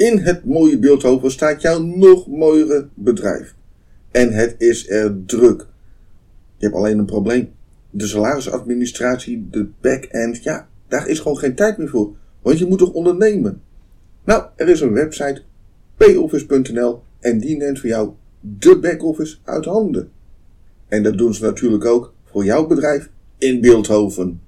In het mooie Beeldhoven staat jouw nog mooiere bedrijf. En het is er druk. Je hebt alleen een probleem. De salarisadministratie, de back-end, ja, daar is gewoon geen tijd meer voor. Want je moet toch ondernemen? Nou, er is een website, payoffice.nl, en die neemt voor jou de back-office uit handen. En dat doen ze natuurlijk ook voor jouw bedrijf in Beeldhoven.